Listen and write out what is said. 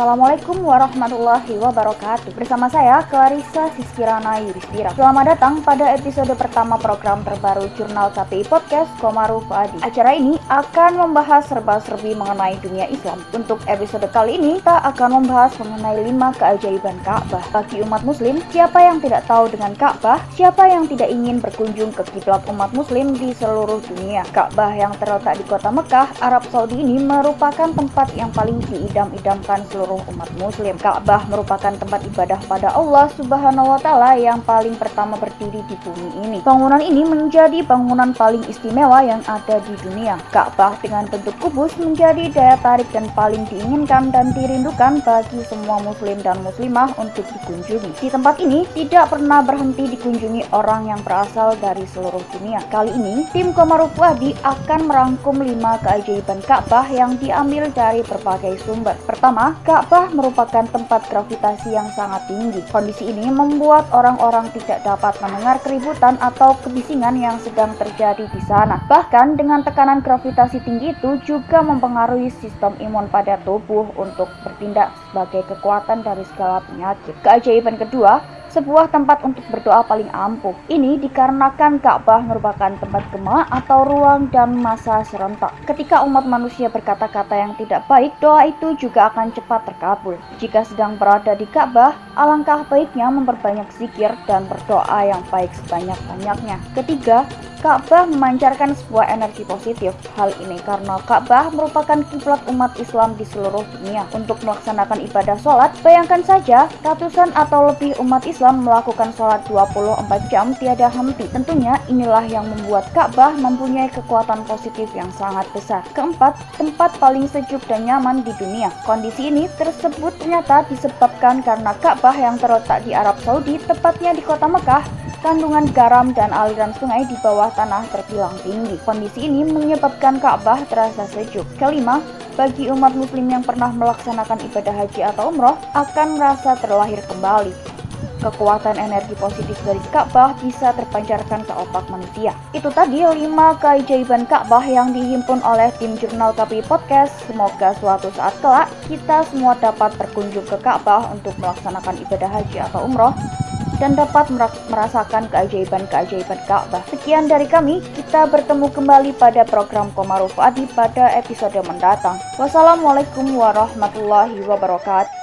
Assalamualaikum warahmatullahi wabarakatuh. Bersama saya Clarissa Siskirana Yudhistira. Selamat datang pada episode pertama program terbaru Jurnal KPI Podcast Komaru Fuadi Acara ini akan membahas serba-serbi mengenai dunia Islam. Untuk episode kali ini kita akan membahas mengenai lima keajaiban Ka'bah. Bagi umat muslim, siapa yang tidak tahu dengan Ka'bah? Siapa yang tidak ingin berkunjung ke kiblat umat muslim di seluruh dunia? Ka'bah yang terletak di kota Mekah, Arab Saudi ini merupakan tempat yang paling diidam-idamkan seluruh umat muslim. Ka'bah merupakan tempat ibadah pada Allah Subhanahu wa taala yang paling pertama berdiri di bumi ini. Bangunan ini menjadi bangunan paling istimewa yang ada di dunia. Ka'bah dengan bentuk kubus menjadi daya tarik dan paling diinginkan dan dirindukan bagi semua muslim dan muslimah untuk dikunjungi. Di tempat ini tidak pernah berhenti dikunjungi orang yang berasal dari seluruh dunia. Kali ini, tim Komaruf Wadi akan merangkum lima keajaiban Ka'bah yang diambil dari berbagai sumber. Pertama, Ka'bah merupakan tempat gravitasi yang sangat tinggi. Kondisi ini membuat orang-orang tidak dapat mendengar keributan atau kebisingan yang sedang terjadi di sana. Bahkan dengan tekanan gravitasi tinggi itu juga mempengaruhi sistem imun pada tubuh untuk bertindak sebagai kekuatan dari segala penyakit. Keajaiban kedua, sebuah tempat untuk berdoa paling ampuh. Ini dikarenakan Ka'bah merupakan tempat gema atau ruang dan masa serentak. Ketika umat manusia berkata-kata yang tidak baik, doa itu juga akan cepat terkabul. Jika sedang berada di Ka'bah, alangkah baiknya memperbanyak zikir dan berdoa yang baik sebanyak-banyaknya. Ketiga, Ka'bah memancarkan sebuah energi positif. Hal ini karena Ka'bah merupakan kiblat umat Islam di seluruh dunia. Untuk melaksanakan ibadah sholat, bayangkan saja ratusan atau lebih umat Islam melakukan sholat 24 jam tiada henti. Tentunya inilah yang membuat Ka'bah mempunyai kekuatan positif yang sangat besar. Keempat, tempat paling sejuk dan nyaman di dunia. Kondisi ini tersebut ternyata disebabkan karena Ka'bah yang terletak di Arab Saudi, tepatnya di kota Mekah, kandungan garam dan aliran sungai di bawah tanah terbilang tinggi. Kondisi ini menyebabkan Ka'bah terasa sejuk. Kelima, bagi umat muslim yang pernah melaksanakan ibadah haji atau umroh akan merasa terlahir kembali. Kekuatan energi positif dari Ka'bah bisa terpancarkan ke otak manusia. Itu tadi 5 keajaiban Ka'bah yang dihimpun oleh tim jurnal KPI Podcast. Semoga suatu saat kelak kita semua dapat berkunjung ke Ka'bah untuk melaksanakan ibadah haji atau umroh dan dapat merasakan keajaiban-keajaiban Ka'bah. Sekian dari kami, kita bertemu kembali pada program Komaruf Adi pada episode mendatang. Wassalamualaikum warahmatullahi wabarakatuh.